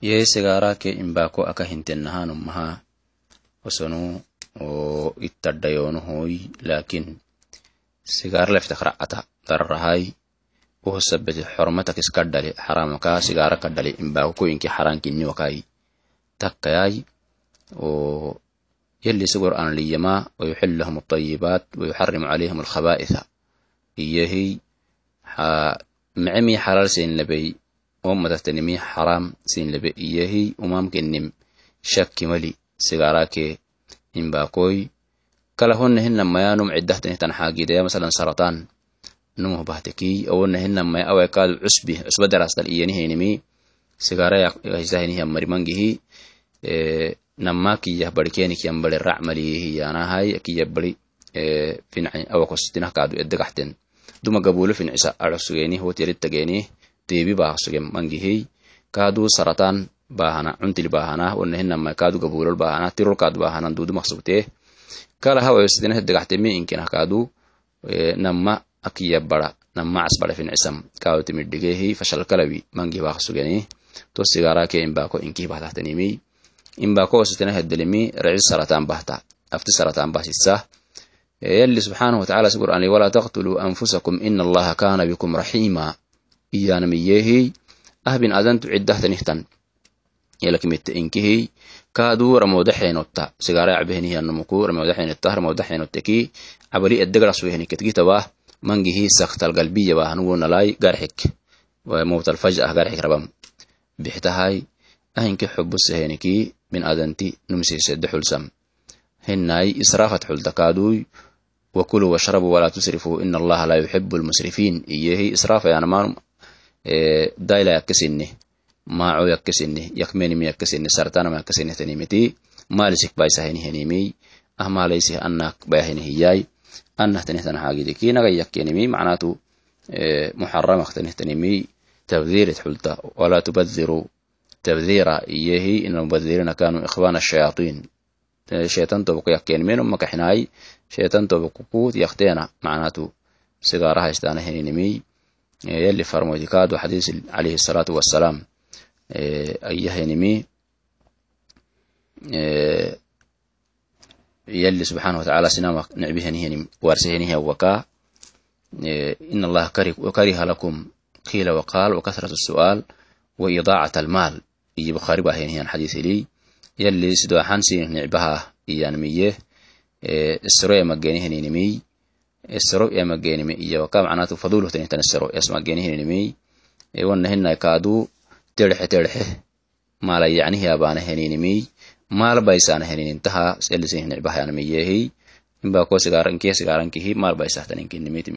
yehi sigaarake imbako aka hintennahanumaha osonu oo ittadhayonuhoy lakin sigaar leftak ra'ata darrahay uhosabete xormatak iskadhale haramaka sigaara kadhale imbako koyinki harankinniwakai takkayai يلي سقر أن ليما ويحل لهم الطيبات ويحرم عليهم الخبائث إيهي معمي حلال سين لبي oo madaxtinimi xaraam sin laba iyahay umaamkinim shakkimali sigaraake imbaakoy kalahonahina maya num ciddahtanihtan xaagidaya masalan saratan numuh bahtaki awonahina maya cusbi cusbadarastal iyanihaynimi sigara marimangihi nama kiyah bari racmaliyihiyaanahay kiyah bari finci awakos tinahkaadu edagaxten duma gabulo fincisa arasugenih wotiyaritageenih deebi baahsugem mangihey kaadu saratan baahana cuntil baahana wanahinamai kaadu gabulol baahana tirol kaad baahana duudu kala hawayosidinata degahtemii inkinah kaadu nama akiya bara nama casbara fincisam kaadu timidhigeehi fashalkalawi mangih to sigaarake imbako inkih bahtahtanimi imbako wasitena hedelemi racis saratan bahta afti saratan bahsisa yalli subxaanahu watacaala si qur'aani walaa taqtuluu anfusakum ina allaha kaana bikum raxiima yanamiyehey ahbin adantu ciddahtanihtan yalakimite inkihey kaadu ramodaxeenotta sigara acbehenihianamuku ramodaxeenota ramodaxeenoteki cabali edegrasuheniketgitabah mangihi saktal galbiyabah nuwonalai garxik mowtal ah garxik rabam. Bixtahay ahinki xubuseheniki bin adanti numsiisede xulsam. Hinai israafat xulta kaaduy wakuluu washrabu walaa tusrifuu ina allaha laa yuxibu lmusrifiin iyehi israafayaanamaanum daylayakkesinni maacoyakkesinni yakmenimiyakkesinni sartanamayakkesinetenimiti maalisik baisaheni henimi ahmaalaysih annak bayaheni hiyay annahtenehtan haagidi kinagayakkenimi macnaatu muxaramaktenehtenimi tabdirit xulta walaa tubadiru tabdira iyehi inalmubadhirina kanuu ikhwana ashayaatiin shaytan toboko yakkenimeenuma kaxinaay shaytan toboko kuut yakteena macnaatu sigaara yalli farmoytikaadu xadiis calayhi salaatu wassalaam ayahanimi yalli subxaana watacaala sinama nicbihenihnim waarsehenihi wakaa in allaha kariha lakum kiila waqaal wakahrat su'aal wa idaacat almaal. Iyo bukhaari ba ahaynihyan xadiis ilii yalli sidoaxansi nicbaha iyanmiye isroe mageniheniinimiy isro emagenime iyo kamacnatu faduluhtanitan isro. Esmagenihininimi wanahinai kaadu terxe terxe mala yacnihiabana heninimi maalbaisana heninintaha selisinhnecbahanamiyehi imba ko sigarankihi sigarankihi maalbaisahtaninkinimit